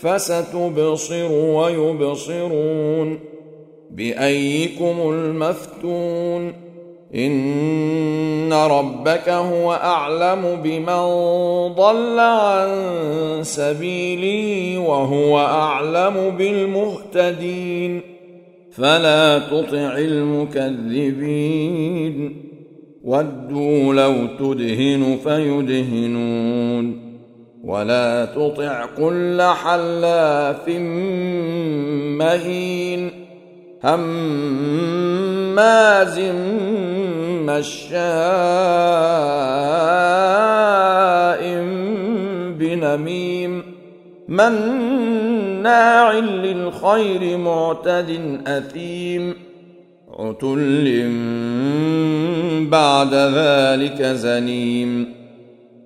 فستبصر ويبصرون بأيكم المفتون إن ربك هو أعلم بمن ضل عن سبيله وهو أعلم بالمهتدين فلا تطع المكذبين ودوا لو تدهن فيدهنون ولا تطع كل حلاف مهين هماز مشاء بنميم مناع للخير معتد أثيم عتل بعد ذلك زنيم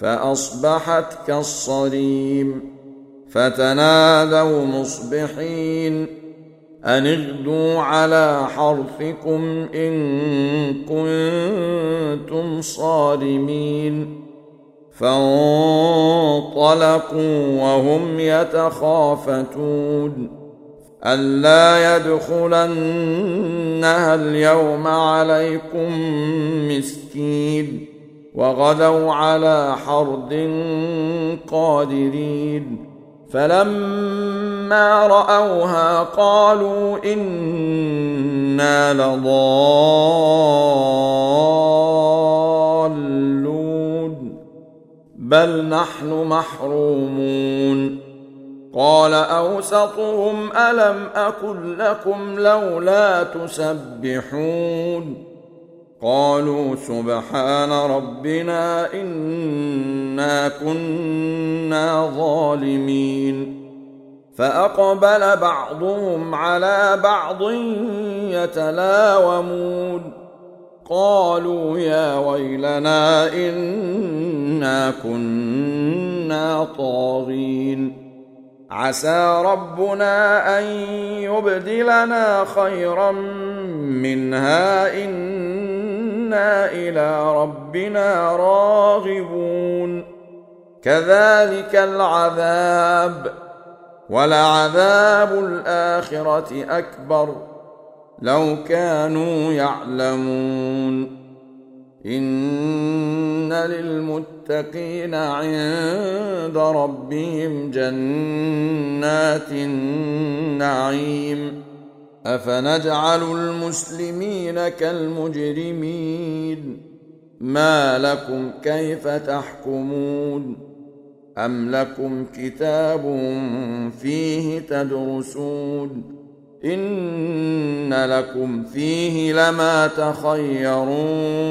فأصبحت كالصريم. فتنادوا مصبحين. أن اغدوا على حرثكم إن كنتم صارمين. فانطلقوا وهم يتخافتون. الا يدخلنها اليوم عليكم مسكين. وغدوا على حرد قادرين. فلما رأوها قالوا إنا لضالون. بل نحن محرومون. قال أوسطهم ألم أقل لكم لولا تسبحون. قالوا سبحان ربنا إنا كنا ظالمين. فأقبل بعضهم على بعض يتلاومون. قالوا يا ويلنا إنا كنا طاغين. عسى ربنا أن يبدلنا خيرا منها أنا إلى ربنا راغبون. كذلك العذاب ولعذاب الآخرة أكبر. لو كانوا يعلمون. إن للمتقين عند ربهم جنات النعيم. أفنجعل المسلمين كالمجرمين؟ ما لكم كيف تحكمون؟ أم لكم كتاب فيه تدرسون؟ إن لكم فيه لما تخيرون.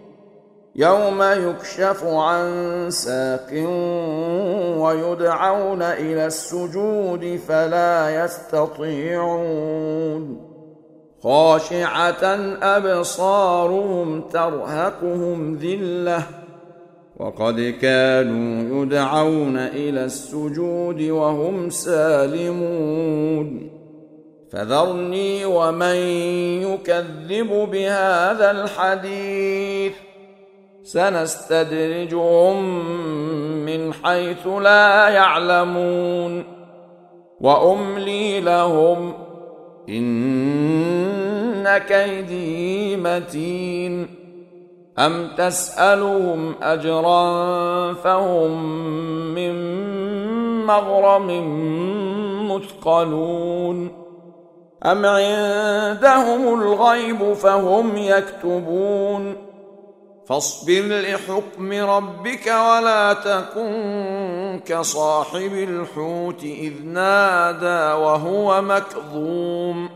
يوم يكشف عن ساق ويدعون إلى السجود فلا يستطيعون. خاشعة أبصارهم ترهقهم ذلة. وقد كانوا يدعون إلى السجود وهم سالمون. فذرني ومن يكذب بهذا الحديث. سنستدرجهم من حيث لا يعلمون. وأملي لهم إن كيدي متين. أم تسألهم أجرا فهم من مغرم مثقلون. أم عندهم الغيب فهم يكتبون. فاصبر لحكم ربك ولا تكن كصاحب الحوت إذ نادى وهو مكظوم.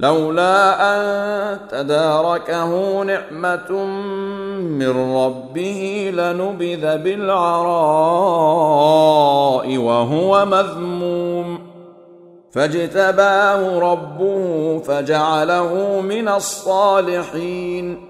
لولا أن تداركه نعمة من ربه لنبذ بالعراء وهو مذموم. فاجتباه ربه فجعله من الصالحين.